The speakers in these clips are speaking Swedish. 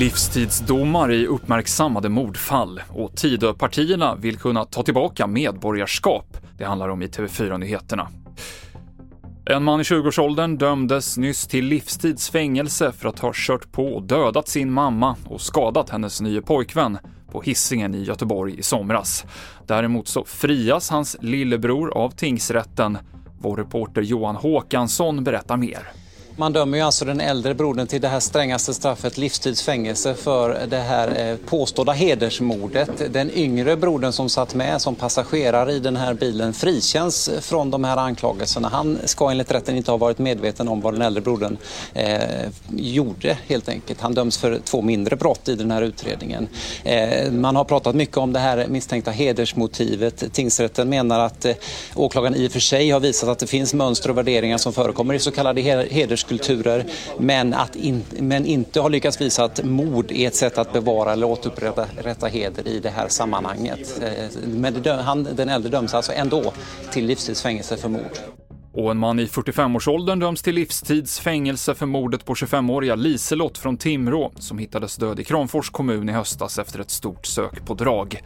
Livstidsdomar i uppmärksammade mordfall och Tidöpartierna vill kunna ta tillbaka medborgarskap. Det handlar om i TV4-nyheterna. En man i 20-årsåldern dömdes nyss till livstids fängelse för att ha kört på och dödat sin mamma och skadat hennes nya pojkvän på hissingen i Göteborg i somras. Däremot så frias hans lillebror av tingsrätten. Vår reporter Johan Håkansson berättar mer. Man dömer ju alltså den äldre brodern till det här strängaste straffet, livstidsfängelse, för det här eh, påstådda hedersmordet. Den yngre brodern som satt med som passagerare i den här bilen frikänns från de här anklagelserna. Han ska enligt rätten inte ha varit medveten om vad den äldre brodern eh, gjorde helt enkelt. Han döms för två mindre brott i den här utredningen. Eh, man har pratat mycket om det här misstänkta hedersmotivet. Tingsrätten menar att eh, åklagaren i och för sig har visat att det finns mönster och värderingar som förekommer i så kallade heders kulturer men, att in, men inte har lyckats visa att mord är ett sätt att bevara eller återupprätta heder i det här sammanhanget. Eh, men det, han, den äldre döms alltså ändå till livstidsfängelse för mord. Och en man i 45-årsåldern döms till livstids fängelse för mordet på 25-åriga Liselott från Timrå som hittades död i Kramfors kommun i höstas efter ett stort sökpådrag.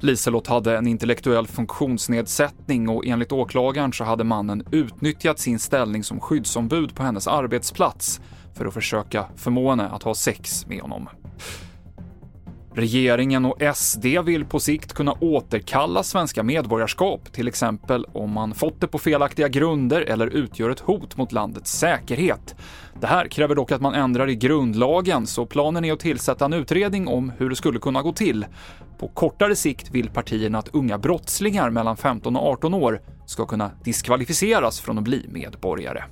Liselott hade en intellektuell funktionsnedsättning och enligt åklagaren så hade mannen utnyttjat sin ställning som skyddsombud på hennes arbetsplats för att försöka förmå henne att ha sex med honom. Regeringen och SD vill på sikt kunna återkalla svenska medborgarskap, till exempel om man fått det på felaktiga grunder eller utgör ett hot mot landets säkerhet. Det här kräver dock att man ändrar i grundlagen, så planen är att tillsätta en utredning om hur det skulle kunna gå till. På kortare sikt vill partierna att unga brottslingar mellan 15 och 18 år ska kunna diskvalificeras från att bli medborgare.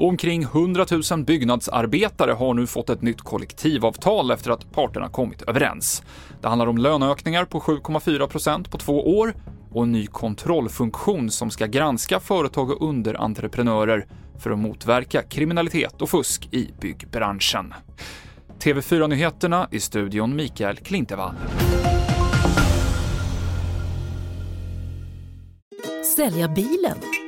Omkring 100 000 byggnadsarbetare har nu fått ett nytt kollektivavtal efter att parterna kommit överens. Det handlar om löneökningar på 7,4% på två år och en ny kontrollfunktion som ska granska företag och underentreprenörer för att motverka kriminalitet och fusk i byggbranschen. TV4-nyheterna i studion Mikael Klintevall. Sälja bilen?